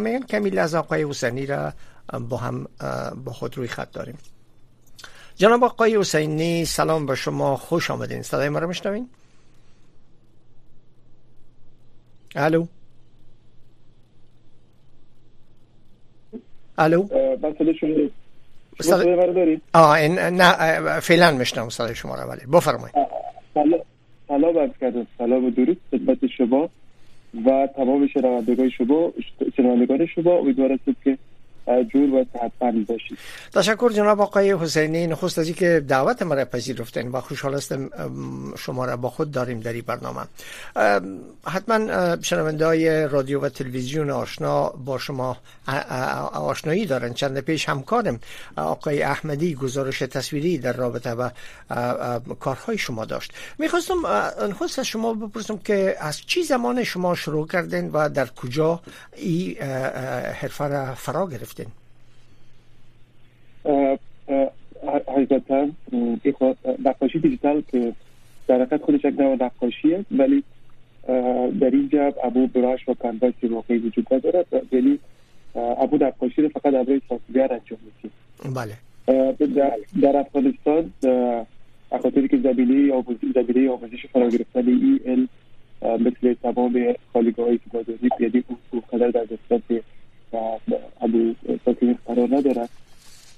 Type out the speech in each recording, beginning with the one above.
میگن کمی از آقای حسینی را با هم با خود روی خط داریم. جناب آقای حسینی سلام به شما خوش آمدین. صدای ما رو میشنوین؟ الو؟ الو؟ صدای شما صدای آه این نه فعلا میشنم صدای شما رو ولی بفرمایید. سلام عرض کردم. سلام و درود خدمت شما. و تمام شنوندگان شما شنوندگان شما امیدوارم که جور و صحتمند باشید. تشکر جناب آقای حسینی. نخست از که دعوت مرا پذیرفتین و خوشحال هستم شما را با خود داریم در این برنامه. حتما شنونده های رادیو و تلویزیون آشنا با شما آشنایی دارن. چند پیش همکارم آقای احمدی گزارش تصویری در رابطه و کارهای شما داشت. می‌خواستم نخست از شما بپرسم که از چی زمان شما شروع کردین و در کجا این حرفه را فرا گرفتین؟ حقیقتا نقاشی دیجیتال که در حقیقت خودش یک نوع نقاشیه ولی در اینجا ابو براش و کنواسی واقعی وجود ولی ابو نقاشی رو فقط ابروی سافیگر انجام میشه بله. در افغانستان اخاطری که زمینه آموزش زمینه آموزش فرا گرفتن ای ال مثل تمام خالیگاه هایی که ما داریم یعنی اون قدر در دستان ابو ساکن قرار ندارد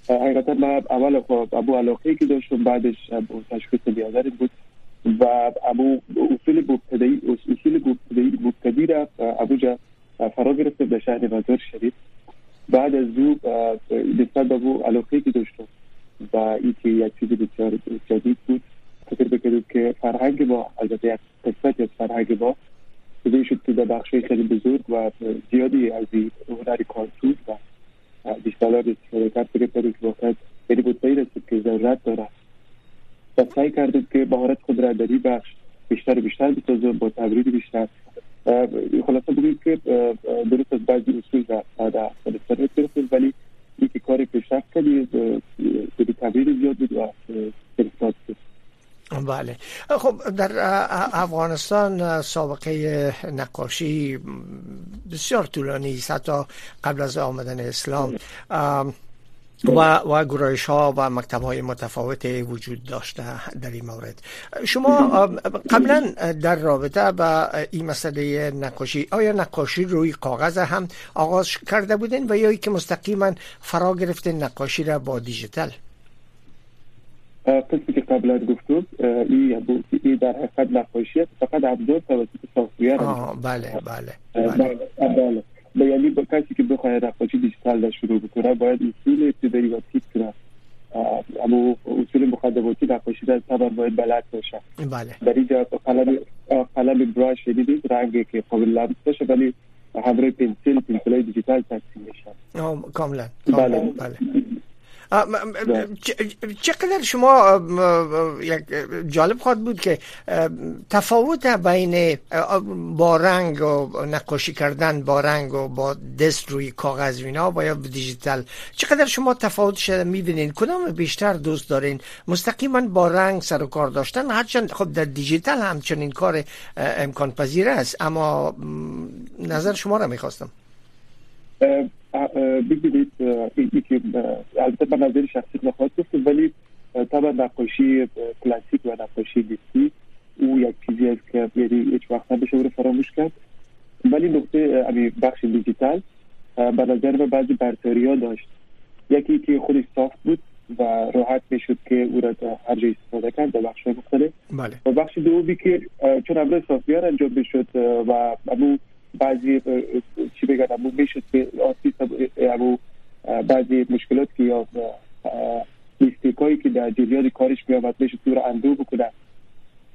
حقیقتا من اول خب ابو علاقه که داشتم بعدش ابو تشخیص بیادر بود و ابو اصول مبتدی اصول مبتدی مبتدی را ابو فرا گرفته به شهر مزار شریف. بعد از او نسبت به ابو علاقه که داشتم و این که یک چیز بسیار جدید بود فکر بکنید که فرهنگ با البته یک قسمت از فرهنگ با بوده شد که در بخش خیلی بزرگ و زیادی از هنر کارتون و بیشتر شرکت بگه که واقعا خیلی بود رسید که ضرورت داره. و سعی کردید که مهارت خود را در این بخش بیشتر بیشتر بسازه با تبرید بیشتر. خلاصه بگید که درست از بعضی اصول را در افغانستان گرفتیم ولی این که کار پیشرفت کردید به تبرید زیاد بود و فرستاد بله. خب در افغانستان سابقه نقاشی بسیار طولانی است حتی قبل از آمدن اسلام و, و گرایش ها و مکتب های متفاوت وجود داشته در این مورد. شما قبلا در رابطه با این مسئله نقاشی آیا نقاشی روی کاغذ هم آغاز کرده بودین و یا که مستقیما فرا گرفتین نقاشی را با دیجیتال؟ قبل از این در حقیقت نقاشی فقط ابزار توسط سافتویر بله بله بله, بله. بله. یعنی با کسی که بخواد نقاشی دیجیتال شروع بکنه باید اصول ابتدایی و تیپ کنه اما اصول مخدماتی نقاشی در طبعا باید بلد باشه. بله. در اینجا قلم قلم براش شدیدید رنگی که قابل لمس باشه ولی همراه پنسیل پنسیل دیجیتال تقسیم میشن کاملا بله. بله. چقدر شما یک جالب خواهد بود که تفاوت بین با رنگ و نقاشی کردن با رنگ و با دست روی کاغذ وینا و یا دیجیتال چقدر شما تفاوت شده می‌بینین؟ کدام بیشتر دوست دارین؟ مستقیما با رنگ سر و کار داشتن هرچند خب در دیجیتال هم چنین کار امکان پذیر است اما نظر شما را می‌خواستم. بگیرید که البته به نظر شخصی نخواهد گفت ولی طبعا نقاشی کلاسیک و نقاشی دیستی او یک چیزی است که یعنی هیچ وقت نبشه فراموش کرد. ولی نقطه امی بخش دیجیتال به نظر من بعضی برتری ها داشت. یکی که خودش صاف بود و راحت می‌شد که او را هر جای استفاده کرد در بخش مختلف. بله. و بخش دومی که چون امروز سافیار انجام می‌شد و امو بعضی چی بگم می‌شد که امو بعضی مشکلات که یا میستیکایی که در جریان کارش بیامد می‌شد تو رو اندو بکنه.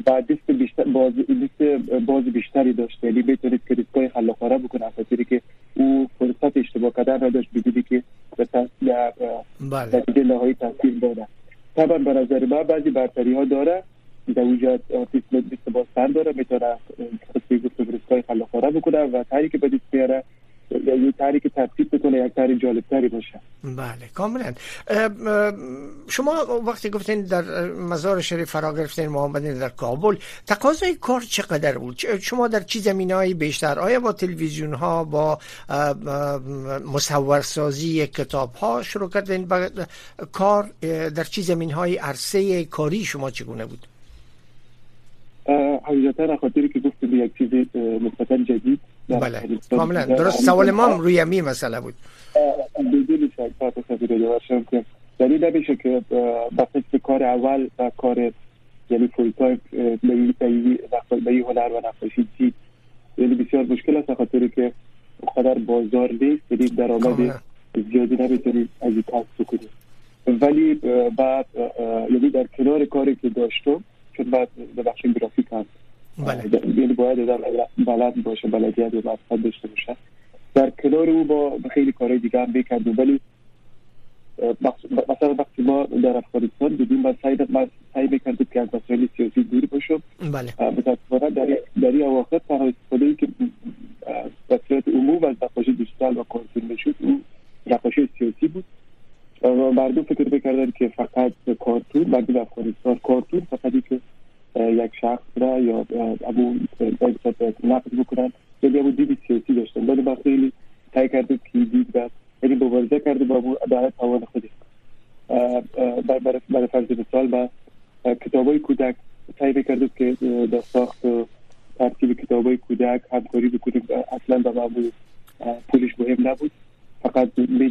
و دست بیشتر باز دست باز بیشتری داشت. یعنی بتونید که ریسکای خلاقانه بکنه خاطری که او فرصت اشتباه کردن نداشت ببینی که به تاثیر نتیجه نهایی تاثیر داره طبعا به نظر من بعضی برتری ها داره. در اونجا آرتیست دست باز داره می‌تونه خصوصی گفت ریسکای خلاقانه بکنه و تحریک به دست بیاره یه تری که تفکیک بکنه یک جالب تری باشه. بله کاملا. شما وقتی گفتین در مزار شریف فرا گرفتین محمدین در کابل تقاضای کار چقدر بود؟ شما در چی زمین های بیشتر؟ آیا با تلویزیون ها با مصورسازی کتاب ها شروع کردین؟ با کار در چی زمین های عرصه کاری شما چگونه بود؟ حقیقتا خاطری که یک چیز نسبتا جدید بله. کاملا. درست. سوال ما روی می مسئله بود. بدون تا تصویر داشتم که دلیل نمیشه که به کار اول و کار یعنی full time به این هنر و نقاشی چی؟ یعنی بسیار مشکل است خاطری که قدر بازار نیست یعنی درآمد زیادی نمی‌تونید از این کسب کنید ولی بعد یعنی در کنار کاری که داشتم چون بعد به بخش گرافیک بله. یعنی باید بلد باشه بلدیت و مقصد داشته باشه. در کنار او با خیلی کارهای دیگه هم بکردیم ولی مثلا وقتی ما در افغانستان بودیم من سعی من سعی می‌کردیم که از مسائل سیاسی دور باشم. بله. متاسفانه در در این اواخر تنها استفاده که به صورت عموم از نقاشی دیجیتال و کارتون می‌شد او نقاشی سیاسی بود. مردم فکر می‌کردن که فقط کارتون مردم افغانستان کارتون فقط که یک شخص را یا ابو نقد بکنن. یا ابو دید سیاسی داشتن. ولی ما خیلی تای کرده که دید و یعنی مبارزه کرده با ابو عدالت توان خودی برای فرض مثال با کتاب های کودک سعی کرده که در ساخت ترتیب کتاب های کودک همکاری بکنیم اصلا به معمول پولش مهم نبود. فقط بله.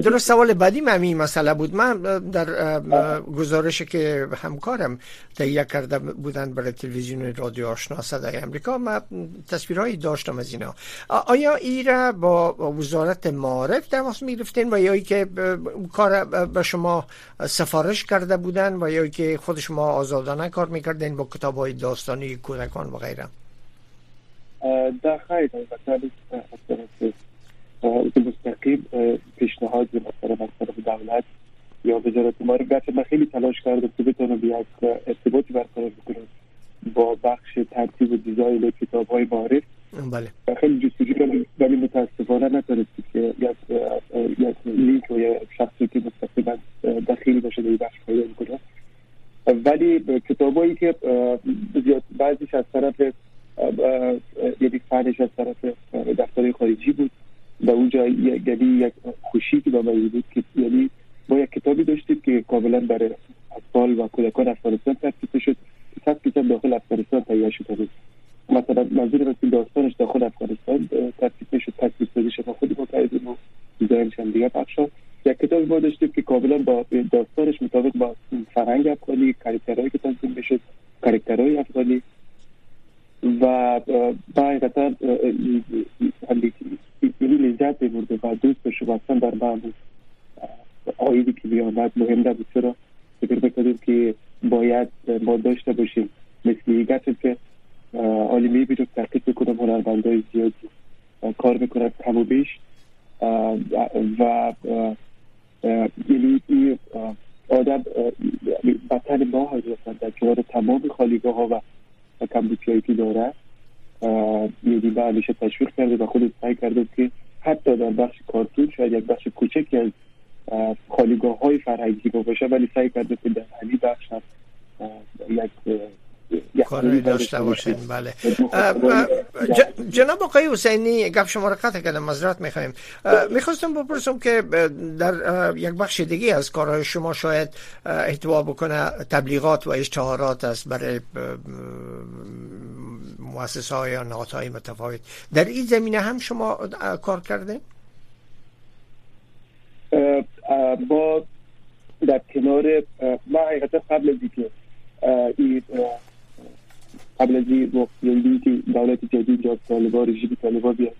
درست سوال بعدی من این مسئله بود. من در گزارش که همکارم تهیه کرده بودن برای تلویزیون رادیو آشنا صدای امریکا من تصویرهایی داشتم از اینا. آیا ای را با وزارت معارف تماس می‌گرفتین و یا که کار به شما سفارش کرده بودن و یا که خود شما آزادانه کار می‌کردین با کتاب های داستانی کودکان و غیره؟ در خیلی که مستقیم پیشنهاد مثلا از طرف دولت یا وزارت معارف گرچه من خیلی تلاش کردم که بتونم یک ارتباطی برقرار بکنم با بخش ترتیب و دیزاین کتاب های معارف. بله. خیلی جستجو ولی متاسفانه نتونستی که یک لینک و یک شخصی که مستقیما دخیل باشه در بخش پیدا بکنه. ولی کتابایی که زیاد بعضیش از طرف یعنی فنش از طرف دفتر خارجی بود. و اونجا یعنی یک خوشی که با بود که یعنی ما یک کتابی داشتیم که کاملا برای اطفال و کودکان افغانستان ترتیب شد. که صد کتاب داخل افغانستان تهیه شده بود. مثلا منظور که داستانش داخل افغانستان ترتیب می‌شد تصویر سازی شما خودی با کردیم و دیزاینش هم دیگه بخشا یک کتاب ما داشتیم که کاملا با داستانش مطابق با فرهنگ افغانی کاریکترهایی که تنظیم می‌شد کاریکترهای افغانی. و با حقیقتا یعنی لذت برده و دوست شما اصلا در من آیدی که بیامد مهم نبود. چرا؟ فکر بکنیم که باید ما داشته باشیم. مثل گرچه که آلی می‌بینم تحقیق بکنم هنرمندهای زیادی. کار می‌کنم کم و بیش و یعنی این آدم بطن ما حضرتن در کنار تمام خالیگاه ها و کمبوچی که داره به همیشه تشویق کرده و خود سعی کرده که حتی در بخش کارتون شاید یک بخش کوچکی از خالیگاه های فرهنگی باشه ولی سعی کرده که در همین بخش یک کاری داشته باشین بله. جناب آقای حسینی گپ شما را قطع کردم مذرت می‌خوایم. می‌خواستم بپرسم که در یک بخش دیگه از کارهای شما شاید احتوا بکنه تبلیغات و اشتهارات است برای مؤسسه های یا های متفاوت. در این زمینه هم شما کار کرده؟ با در کنار ما حقیقتا قبل از اینکه این قبل از این که دولت جدید جا طالبا رژیم طالبا بیاد.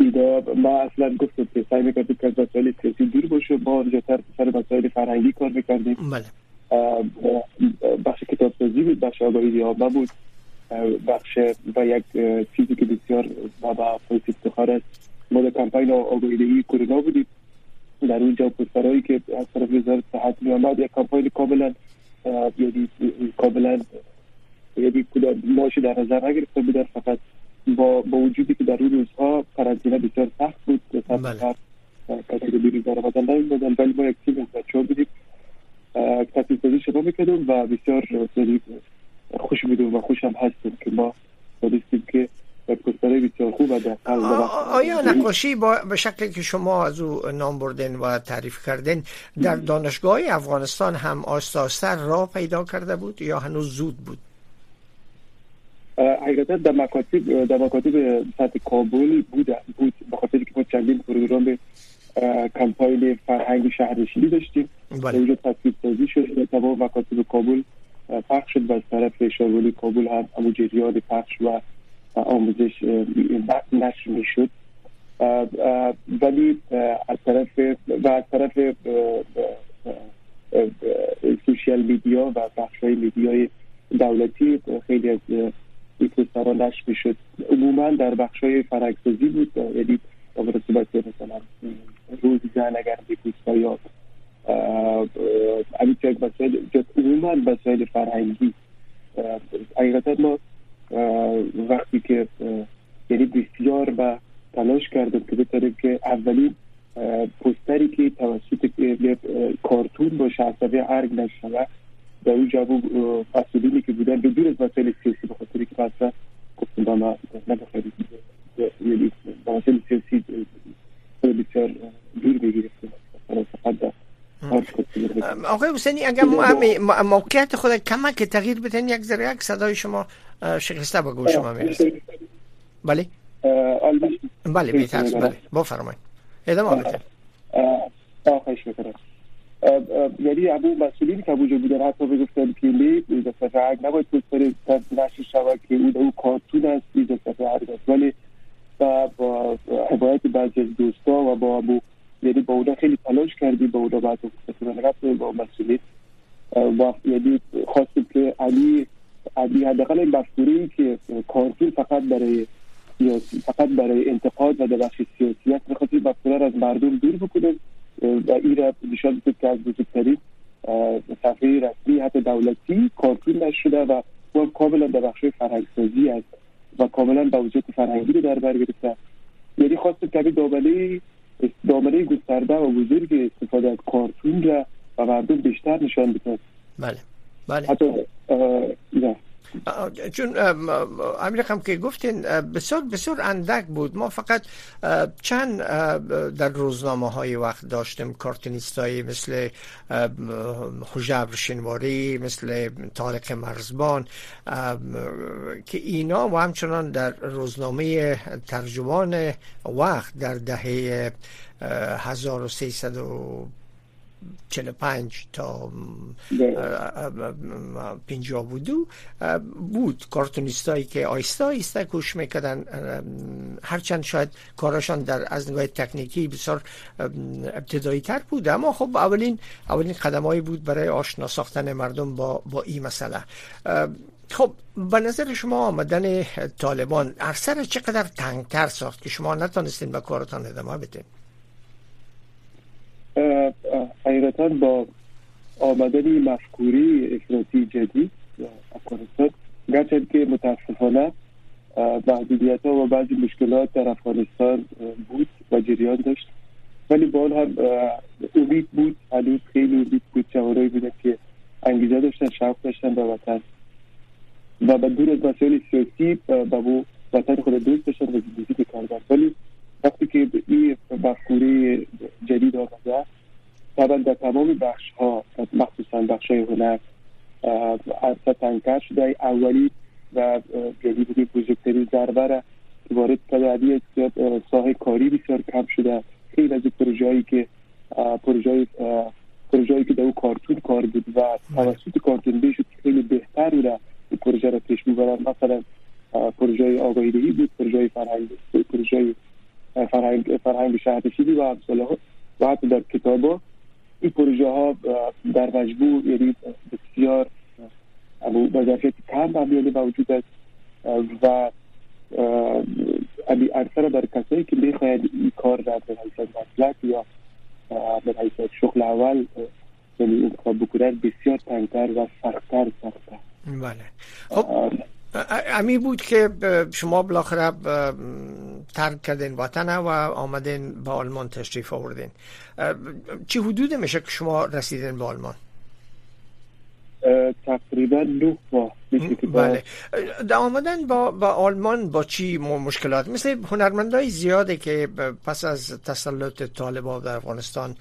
ایدا ما اصلا گفتم که سعی می‌کردیم که از مسائل سیاسی دور باشه. ما تر سر مسائل فرهنگی کار می‌کردیم. بله. بخش کتاب سازی بود بخش آگاهی دیابه بود. بخش و یک چیزی که بسیار ما با افتخار است. ما در کمپین آگاهی کرونا بودیم. در اونجا پسترهایی که از طرف وزارت صحت می آمد یک کمپین کاملا یعنی کاملا یعنی ماشی در نظر نگرفته بودن فقط با, با وجودی که در اون روزها قرنطینه بسیار سخت بود. بله. کسی که بیرون در آمدن نمی‌دادن ولی ما یک تیم از بچه ها بودیم تصویر سازی شما می‌کردم و بسیار خوش بودم و خوشم هستیم که ما دانستیم که بسیار خوب آیا نقاشی با به شکلی که شما از او نام بردین و تعریف کردین در دانشگاه افغانستان هم آستا را پیدا کرده بود یا هنوز زود بود؟ حقیقتا در مکاتب در مکاتب سطح کابل بود بود به خاطر که ما چندین پروگرام کمپاین فرهنگ شهرنشینی داشتیم. بله. اونجا تصویر سازی شد. در تمام مکاتب کابل پخش شد و از طرف شارولی کابل هم همون جریان پخش و آموزش نشر می شد ولی از طرف و از طرف سوشیال میدیا و بخش های میدیای دولتی خیلی از ها نشر می شد عموما در بخش های فرنگسازی بود. یعنی صورت مثلا روز زن اگر بیپوست یا همین مسائل عموما مسائل فرهنگی. حقیقتا ما وقتی که یعنی بسیار به تلاش کردم که بتونیم که اولین پستری که توسط کارتون باشه عصبی ارگ نشود در اون جواب مسئولینی که بودن به دور از مسائل سیاسی بخاطر که مثلا گفتم با ما نبخیرید یعنی مسائل سیاسی بسیار دور بگیرفتیم فقط آقای حسینی اگر موقعیت خود کمک تغییر بدین یک ذره یک صدای شما شکسته به گوش شما می‌رسه بله؟ بله بیترس بله. بفرمایید. ادامه بدین خواهش می‌کنم. یعنی ابو مسئولین که ابوجا بودن حتی بگفتن که لی ایجا سفر نباید پستر نشر شود که اون او کارتون است ایجا سفر است. ولی با حمایت بعضی از دوستا و با ابو یعنی با اونا خیلی تلاش کردیم با اونا بعد رفت با مسئولین یعنی خواستیم که علی حداقل این مفکوره که کارتون فقط برای سیاسی فقط برای انتقاد و در بخش سیاسیت می‌خواستیم مفکوره از مردم دور بکنیم و این را نشان که از بزرگترین صفحه رسمی حتی دولتی کارتون نشده و او کاملا در بخش فرهنگسازی است و کاملا با فرهنگی رو در بر گرفته. یعنی خواستیم که دامنه دامنه گسترده و بزرگ استفاده از کارتون را و مردم بیشتر نشان بده بله. بله. حتی چون امیر هم که گفتین بسیار بسیار اندک بود. ما فقط چند در روزنامه های وقت داشتیم کارتونیست مثل حجبر شنواری مثل طارق مرزبان که اینا و همچنان در روزنامه ترجمان وقت در دهه 1300 45 تا 50 بودو. بود کارتونیستایی که آیستا آیستا کوش می‌کردن هرچند شاید کارشان در از نگاه تکنیکی بسیار ابتدایی تر بود. اما خب اولین اولین قدمایی بود برای آشنا ساختن مردم با با این مسئله. خب به نظر شما آمدن طالبان ارسر چقدر تنگتر ساخت که شما نتانستین به کارتان ادامه بدین؟ حقیقتا با آمدن مفکوری افراطی جدید افغانستان گرچند که متاسفانه محدودیت ها و بعضی مشکلات در افغانستان بود و جریان داشت. ولی با هم امید بود هنوز خیلی امید بود جوانایی بودن که انگیزه داشتن شوق داشتن به وطن. و به دور از مسائل سیاسی به وطن خود دوست داشتن و زندگی بکردن ولی وقتی که این مفکوره جدید آمده طبعا در تمام بخش ها مخصوصا بخش های هنر اصلا تنکر شده اولی و جدی بودی بزرگترین ضربه را وارد تدعی ساحه کاری بسیار کم شده خیلی از پروژه هایی که پروژه پروژه‌ای که در او کارتون کار بود و توسط کارتون بی شد خیلی بهتر بوده پروژه را پیش می‌برن مثلا پروژه آگاهی بود پروژه فرهنگ پروژه فرهنگ فرهنگ شهرنشینی و امثال و حتی در کتابا. این پروژه ها در مجموع یعنی بسیار با ظرفیت کم مبیانه موجود است. و اکثر در کسایی که می‌خواید این کار را به حیثیت مسلک یا به حیثیت شغل اول یعنی انتخاب بکنن بسیار تنگتر و سختتر سختتر. بله. خب امی بود که شما بالاخره ترک کردین وطن و آمدین به آلمان تشریف آوردین. چی حدود میشه که شما رسیدین به آلمان؟ تقریبا دو ماه. بله. در آمدن با, با آلمان با چی مشکلات؟ مثل هنرمندای زیاده که پس از تسلط طالبان در افغانستان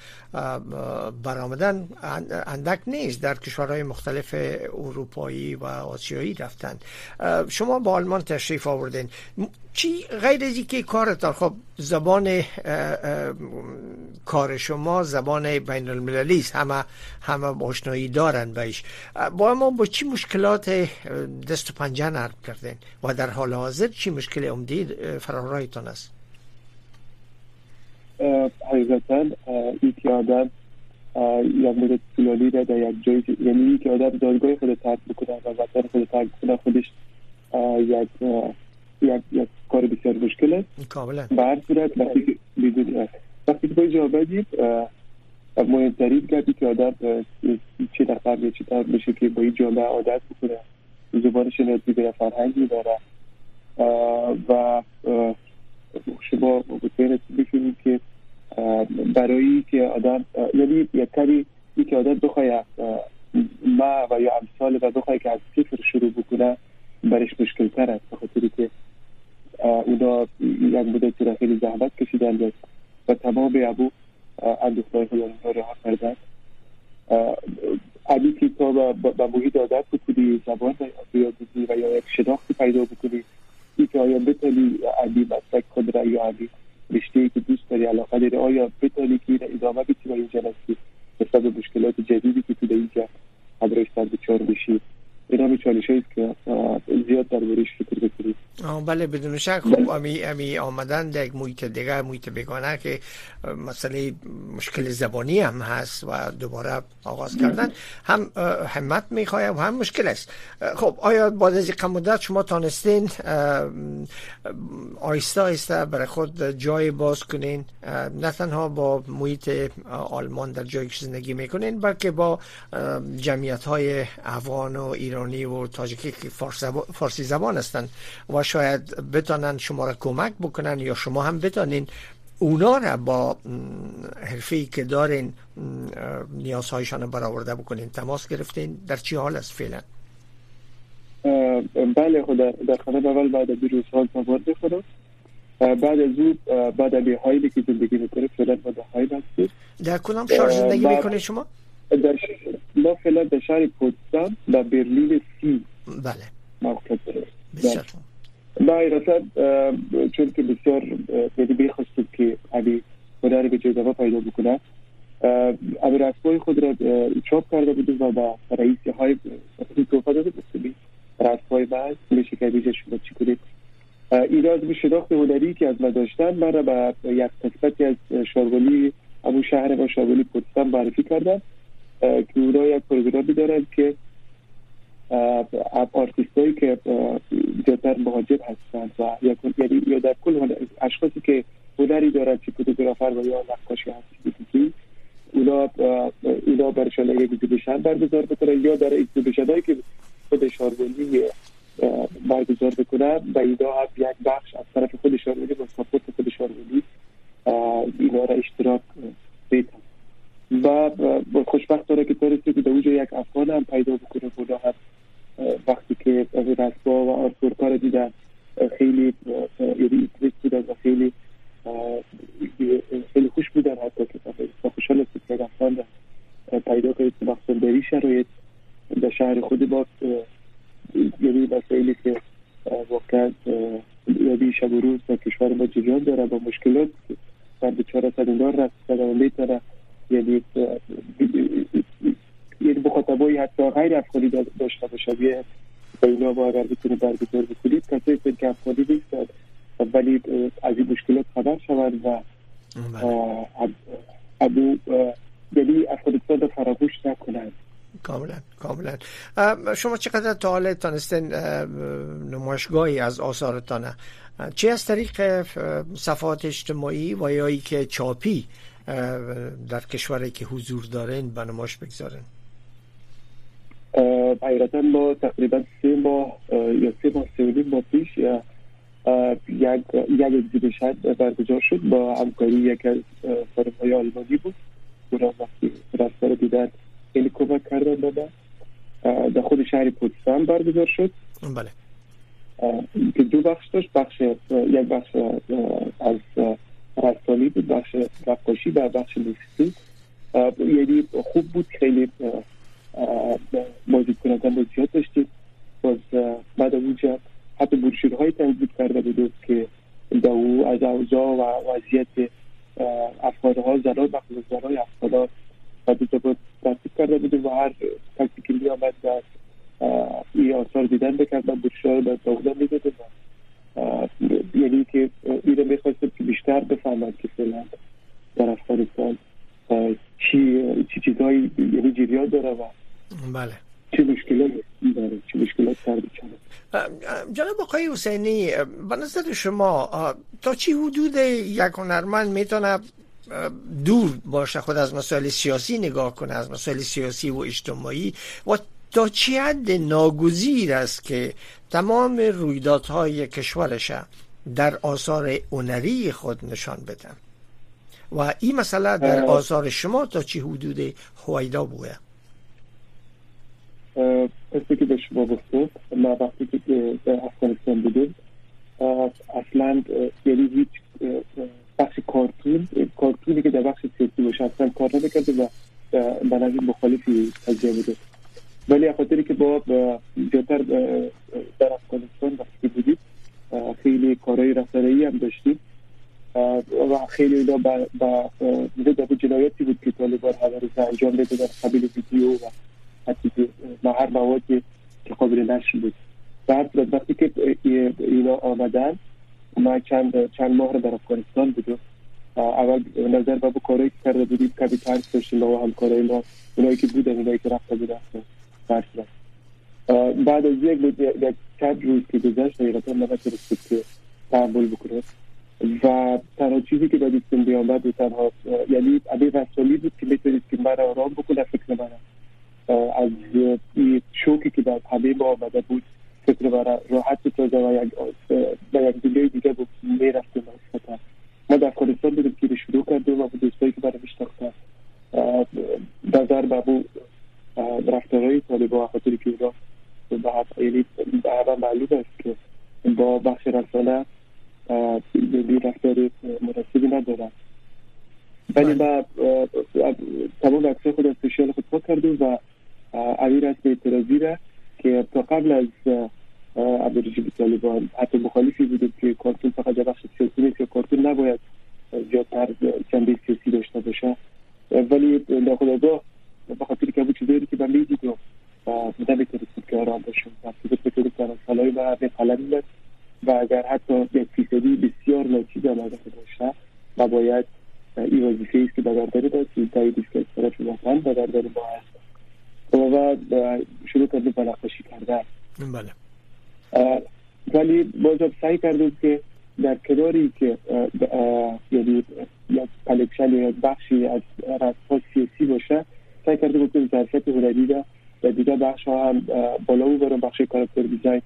برآمدن اندک نیست در کشورهای مختلف اروپایی و آسیایی رفتن شما با آلمان تشریف آوردین. چی غیر از که کارتان خب زبان کار شما زبان بین المللی است همه همه آشنایی دارن بهش. با ما با چی مشکلات دست و پنجه نرم کردین. و در حال حاضر چی مشکل عمدی فرارایتان است؟ حقیقتا یک آدم یک مدت طولانی در یک جای یعنی یک آدم دادگاه خود ترک بکنه و وطن خود ترک بکنه خودش یک یک یک کار بسیار مشکل است. کاملا. به هر صورت وقتی وقتی که باید آمدید مهمترین گردی که آدم چه در چه طرف میشه که با این جامعه عادت بکنه. زبانش یاد بگیره فرهنگی داره و شما مطمئن بشونید که برای که آدم یعنی یک کاری که آدم بخواه ما و یا امثال و بخواه که از صفر شروع بکنه برش مشکل تر است بخاطر که اونا یک مدتی را خیلی زحمت کشیدن و تمام ابو اندوختهای خود را رها کردن که تا به محیط عادت بکنی زبان یاد بکنی و یا یک شناختی پیدا بکنی ای که آیا بتانی علی مسلک خود را یا علی رشته که دوست داری علاقه داری آیا بتانی که این ادامه بدی و اینجا نستی نسبت مشکلات جدیدی که تو اینجا همراهش بچار بشید اینا می چالش که زیاد در بریش فکر بکنید بله بدون شک. خب امی امی آمدن در یک محیط دیگه محیط بگانه که مسئله مشکل زبانی هم هست و دوباره آغاز کردن هم همت می‌خواه و هم مشکل است. خب آیا بعد از یک مدت شما تانستین آیسته آیسته برای خود جای باز کنین؟ نه تنها با محیط آلمان در جایی که زندگی می‌کنین بلکه با جمعیت های افغان و ایرانی و تاجیکی که فارسی زبان هستند و شاید بتانن شما را کمک بکنن یا شما هم بتانین اونا را با حرفی که دارین نیازهایشان برآورده بکنین تماس گرفتین؟ در چی حال است فعلا؟ بله خود در خانه اول بعد از روز حال تماس بخورم. بعد از او بعد از هایی که زندگی می‌کنه فعلا با هایی در کدام شهر زندگی می‌کنه شما؟ در ما فعلا در شهر پوتسدام در برلین سی. بله. موقع داره. بسیار حقیقتا چون که بسیار یعنی بخواستم که علی هنر به جایدوا پیدا بکنه اما رسمای خود را چاپ کرده بودیم و به رئیس های توفه داده بودیم رسمای بعد میشه که دیجه شما چی کنید؟ این از شناخت هنری که از ما داشتن من را به یک قسمتی از شارگولی همون شهر و شارگولی پوتستان معرفی کردن. که اونا یک پروگرامی دارن که آرتیست هایی که زیادتر مهاجر هستند و یعنی یا در کل اشخاصی که هنری دارند که photographer و یا نقاشی هستند اونا اونا برشان یک exhibition برگزار بکنن یا در exhibition هایی که خود شارگولی برگزار بکنن و اینا هم یک بخش از طرف خود شارگولی و support خود شارگولی اینا را اشتراک بیتن. و خوشبخت داره که تارسته که در یک افغان هم پیدا بکنه. خدا هم وقتی که از رسبا و آرتورکا دیدن خیلی یعنی بودن و خیلی خیلی خوش بودن حتی که و خوشحال است که افغان پیدا کنید که مقصد بری شرایط در شهر خود با یعنی مسائلی که واقعا یعنی شب و روز در کشور ما جریان داره. با مشکلات در بچاره سدندار رسید و می‌تونه یعنی یک مخاطبایی حتی غیر افغانی داشته باشه یه اینا با اگر بتونید برگزار بکنید کسی که افغانی نیستن ولی از این مشکلات خبر شوند و ابو یعنی افغانستان رو فراموش نکنند کاملا کاملا شما چقدر تا حالا تانستین نمایشگاهی از آثارتانه؟ چه از طریق صفحات اجتماعی و یا که چاپی در کشوری که حضور دارین به نمایش بگذارین؟ حقیقتا ما تقریبا سه ماه یا سه ماه سه ماه پیش یک یک اگزیبیشن برگزار شد با همکاری یک از فرم های آلمانی بود. اونا وقتی رفتار دیدن خیلی کمک کردن دادن در خود شهر پوتسان برگزار شد. بله. که دو بخش داشت بخش یک بخش از رسانی بود بخش رقاشی و بخش موسیقی یعنی خوب بود خیلی موجود کنندن زیاد داشتیم. باز بعد از اونجا حتی های تنظیم کرده بود که در او از اوضاع و وضعیت افغانها زنان مخصوص زنای افغانها و دو بود تنظیم کرده بود و هر کسی که می آمد در این آثار دیدن بکرد و بروشور به دولت می‌داده یعنی که این رو می‌خواستم که بیشتر بفهمد که فعلا در افغانستان چی چی چیزهایی یعنی جریان داره و بله. چه مشکلاتی داره چه مشکلات سر جناب آقای حسینی به نظر شما تا چی حدود یک هنرمند می‌تونه دور باشه خود از مسائل سیاسی نگاه کنه از مسائل سیاسی و اجتماعی. و تا چی حد ناگزیر است که تمام رویدادهای کشورش در آثار هنری خود نشان بدن؟ و این مسئله در آثار شما تا چی حدود هویدا بوده؟ قصه که به شما گفتم ما وقتی که در افغانستان بودیم اصلا یعنی هیچ بخش کارتون کارتونی که در بخش سیاسی باشه اصلا کار نمی‌کرده و به نظر مخالفی تجزیه بوده ولی خاطری که با زیادتر در افغانستان وقتی بودیم خیلی کارهای رسانه‌ای هم داشتیم. و خیلی اینا با ضد جنایتی بود که طالبان همه رو انجام می‌دادن قبیل ویدیو و حتی با هر موادی که قابل نشر بود. بعد وقتی که اینا آمدن ما چند چند ماه در افغانستان بودیم. اول نظر با کارهایی که کرده بودیم کبی ترس داشتیم با همکارای ما اونایی که بودن اونایی که رفته بودن بعد از یک یک چند روز که گذشت حقیقتا من نتونستیم که تحمل بکنه و تنها چیزی که دادیستم بیامد و تنها یعنی ابی وسالی بود که می‌تونید که من آرام بکنه فکر من. از این شوکی که در همه ما آمده بود فکر من راحت بتازه و یک به یک دیگه بود می‌رفتیم ما در افغانستان بودیم که شروع کردیم و دوستایی که برای میشتاختن نظر به ابو رفتارهای طالبا خاطر که اونا یعنی به همه معلوم است که با بخش رسانه یعنی رفتار مناسبی ندارن. ولی ما تمام عکسای خود از سوشیال خود پاک کردیم و اوی رسم اعتراضی را که تا قبل از عبدالرجیب طالبان حتی مخالفی بودیم که کارتون فقط بخش سیاسی نیست که کارتون نباید زیادتر جنبه سیاسی داشته باشه. ولی ناخداگاه به خاطر که بود چیزایی که من می‌دیدم و نمی‌تونستیم که آرام باشم و فکر که سالهای و به قلم و اگر حتی یک فیصدی بسیار ناچیز آمده باشه و باید این وظیفه است که به درداری داشت این تایید است که طرف وطن به درداری ما هست و شروع کردیم به نقاشی کردن. بله. ولی باز سعی کردیم که در کناری که یعنی یک collection یا بخشی از رسم سیاسی باشه سعی کرده بود که ظرفیت هنری و دیگه بخش ها هم بالا او برم بخش character design.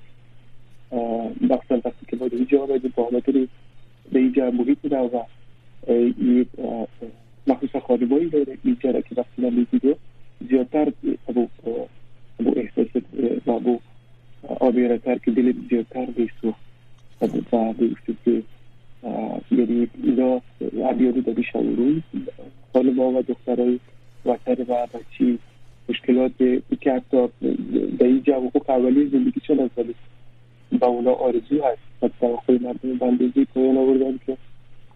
بخش وقتی که باید اینجا آمدیم با آمدن به اینجا محیط بوده و مخصوصا خانمایی داره اینجا را که وقتی من می‌دیده زیادتر ابو ابو احساس و ابو آبیره تر که دل زیادتر بیسوخت و بیسته که یعنی اینا عبیادی دادی شاوروی خانم و دخترهای وطن و بچی مشکلات که حتی در اینجا حقوق اولی زندگی چه نزدی با اونا آرزو هست و توقعی مردم بندگی پایان آوردن که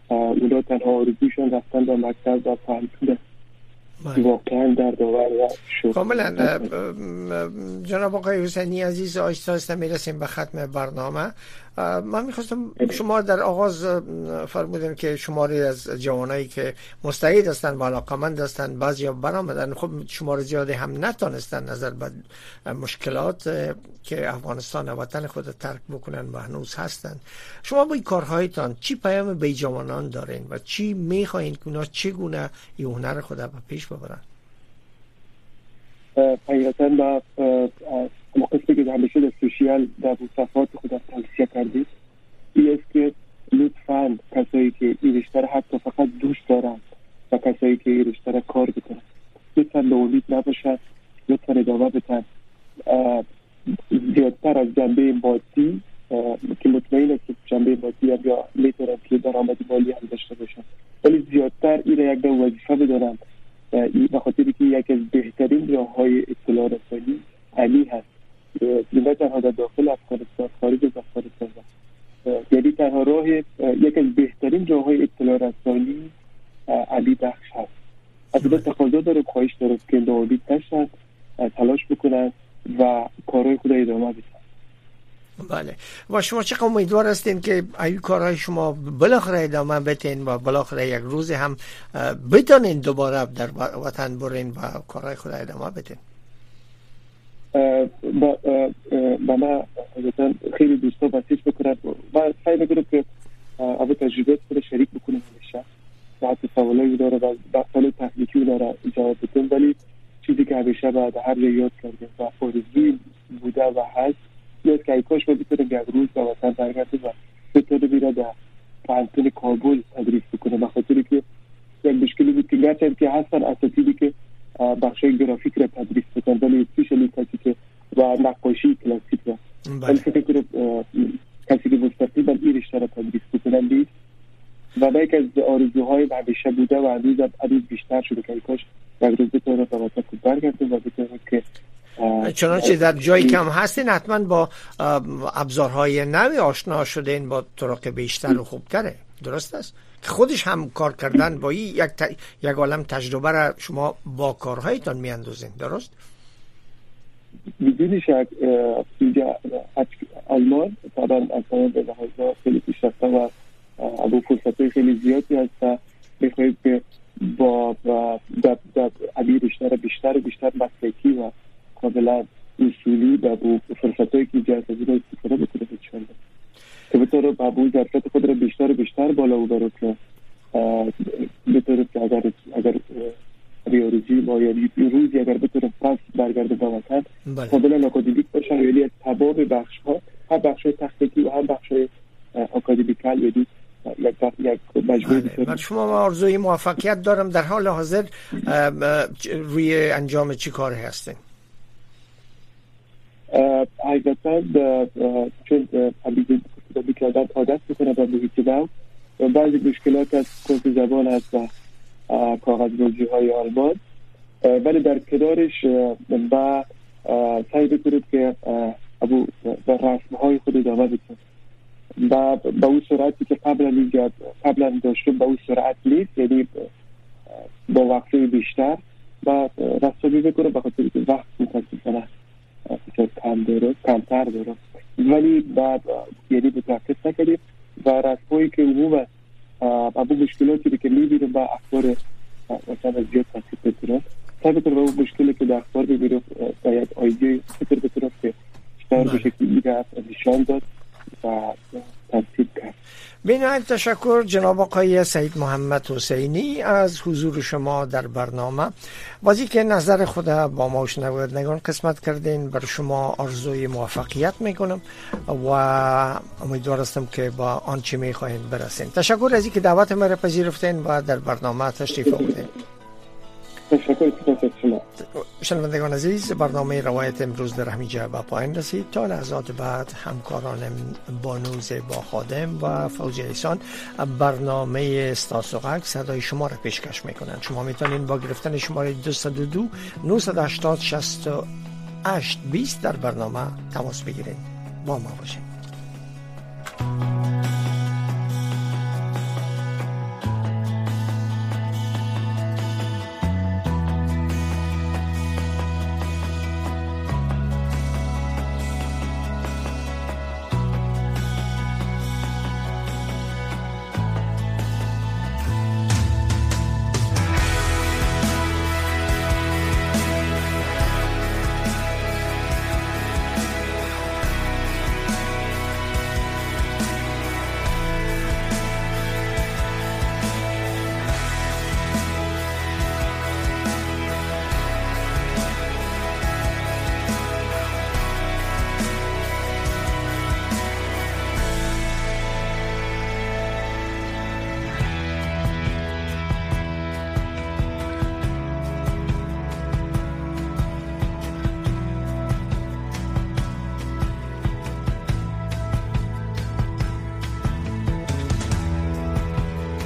اونا تنها آرزوشان رفتن به مکتب و فهمتون بله. واقعا در داور کاملا جناب آقای حسینی عزیز آیستا هستم می‌رسیم به ختم برنامه. من می‌خواستم شما در آغاز فرمودن که شماری از جوانایی که مستعد هستن و علاقمند هستن بعضی برآمدن. خب شمار زیادی هم نتانستن نظر به مشکلات که افغانستان وطن خود ترک بکنن و هنوز هستن شما با این کارهایتان چی پیام به جوانان دارین و چی می‌خواین که اونا چگونه این هنر خود به پیش ببرن. حقیقتا با قسمی که همیشه در سوشیال در صفحات خود توصیه کردید این است که لطفا کسایی که این رشته حتی فقط دوست دارند و کسایی که این رشته کار بکنن لطفا به امید نباشد لطفا ادامه بتن زیادتر از جنبه مادی که مطمئن است که جنبه مادی هم یا می‌تونن که درآمد مالی هم داشته باشن ولی زیادتر این یک دو وظیفه و خاطری که یک از بهترین راه های اطلاع رسانی علی هست. نه تنها در داخل افغانستان خارج از افغانستان یعنی تنها راه یک از بهترین راه های اطلاع رسانی علی بخش هست. از تقاضا داره خواهش داره که نشن تلاش بکنن و کارهای خود ادامه بدن بله. و شما چقدر امیدوار هستین که ایو کارهای شما بالاخره ادامه بتین و بالاخره یک روز هم بتانین دوباره در وطن برین و کارهای خود ادامه بتین با, ما خیلی دوستا بسیج بکنن و سعی می‌کنم که اول تجربه خود شریک بکنم همیشه. حتی سوالایی داره و سوال تحقیقی داره جواب بتون ولی چیزی که همیشه بعد هر یاد کردیم و آرزوی بوده و هست یاد که کاش ما بتونیم یک روز به وطن برگرده و بتونه بیره در پانتون کابل تدریس بکنه به خاطر که یک مشکلی بود که گرچه که هستن اساتیدی که بخشای گرافیک را تدریس بکنن ولی اسپیشلی کسی که و نقاشی کلاسیک را. ولی فکر کنم کسی که مستقیما این رشته را تدریس بکنن نیست. و یک از آرزوهای همیشه بوده و هنوز هنوز بیشتر شده که کاش یک روز بتونه به وطن برگرده و بتونه که چنانچه در جایی کم هستین حتما با ابزارهای نوی آشنا شدین با طرق بیشتر و خوبتره. درست است؟ خودش هم کار کردن با این یک, ت... یک عالم تجربه را شما با کارهایتان میاندازین. درست؟ بدون شک اینجا آلمان طبعا اصلا به لحاظ خیلی پیشرفته و ابو فرصت خیلی زیادی هست که با در رشته را بیشتر و بیشتر مسلکی و کاملا اصولی و فرصت هایی که ایجاد از این استفاده بکنه بچنده که بطور بابو ظرفیت خود را بیشتر و بیشتر بالا ببره که بطور که اگر اگر ریاضی ما یعنی روزی اگر بطور پس برگرده به وطن قابل اکادمیک باشن یعنی از تمام بخش ها هم بخش تحقیقی و هم بخش های اکادمیکال یعنی یک مجموعه بله. شما آرزوی موفقیت دارم در حال حاضر روی انجام چی کار هستین؟ حقیقتا چون حبیبی کردن عادت می‌کنه به محیط و بعضی مشکلات از کورس زبان هست و کاغذ های آلمان. ولی در کنارش و سعی بکنید که ابو به رسم های خود ادامه بکنید و به اون سرعتی که قبلا اینجا قبلا داشتم به اون سرعت نیست یعنی با وقتی بیشتر. و رسمی بکنه به خاطر وقت متاسفانه کم داره کمتر داره ولی بعد یعنی متوقف نکردیم و رسمایی که عموما ابو مشکلاتی که می‌بینیم با اخبار مثلا زیاد تصیب بکنم سعی بکنم اون مشکلی که در اخبار ببینیم باید آیدی فکر بکنم که بیشتر به شکلی نشان داد. کرد بینایت تشکر جناب آقای سعید محمد حسینی از حضور شما در برنامه. بازی که نظر خود با ما نگان قسمت کردین بر شما آرزوی موفقیت می‌کنم و امیدوار هستم که با آنچه می‌خواهید برسین تشکر از اینکه دعوت مرا پذیرفتین و در برنامه تشریف آوردین. شنوندگان عزیز برنامه روایت امروز در همینجا به پایان رسید. تا لحظات بعد همکاران بانوز با خادم و فوزی ایسان برنامه استاسوغک صدای شما را پیشکش می‌کنند. شما می‌تونید با گرفتن شماره 202 980 68 20 در برنامه تماس بگیرید. با ما باشید.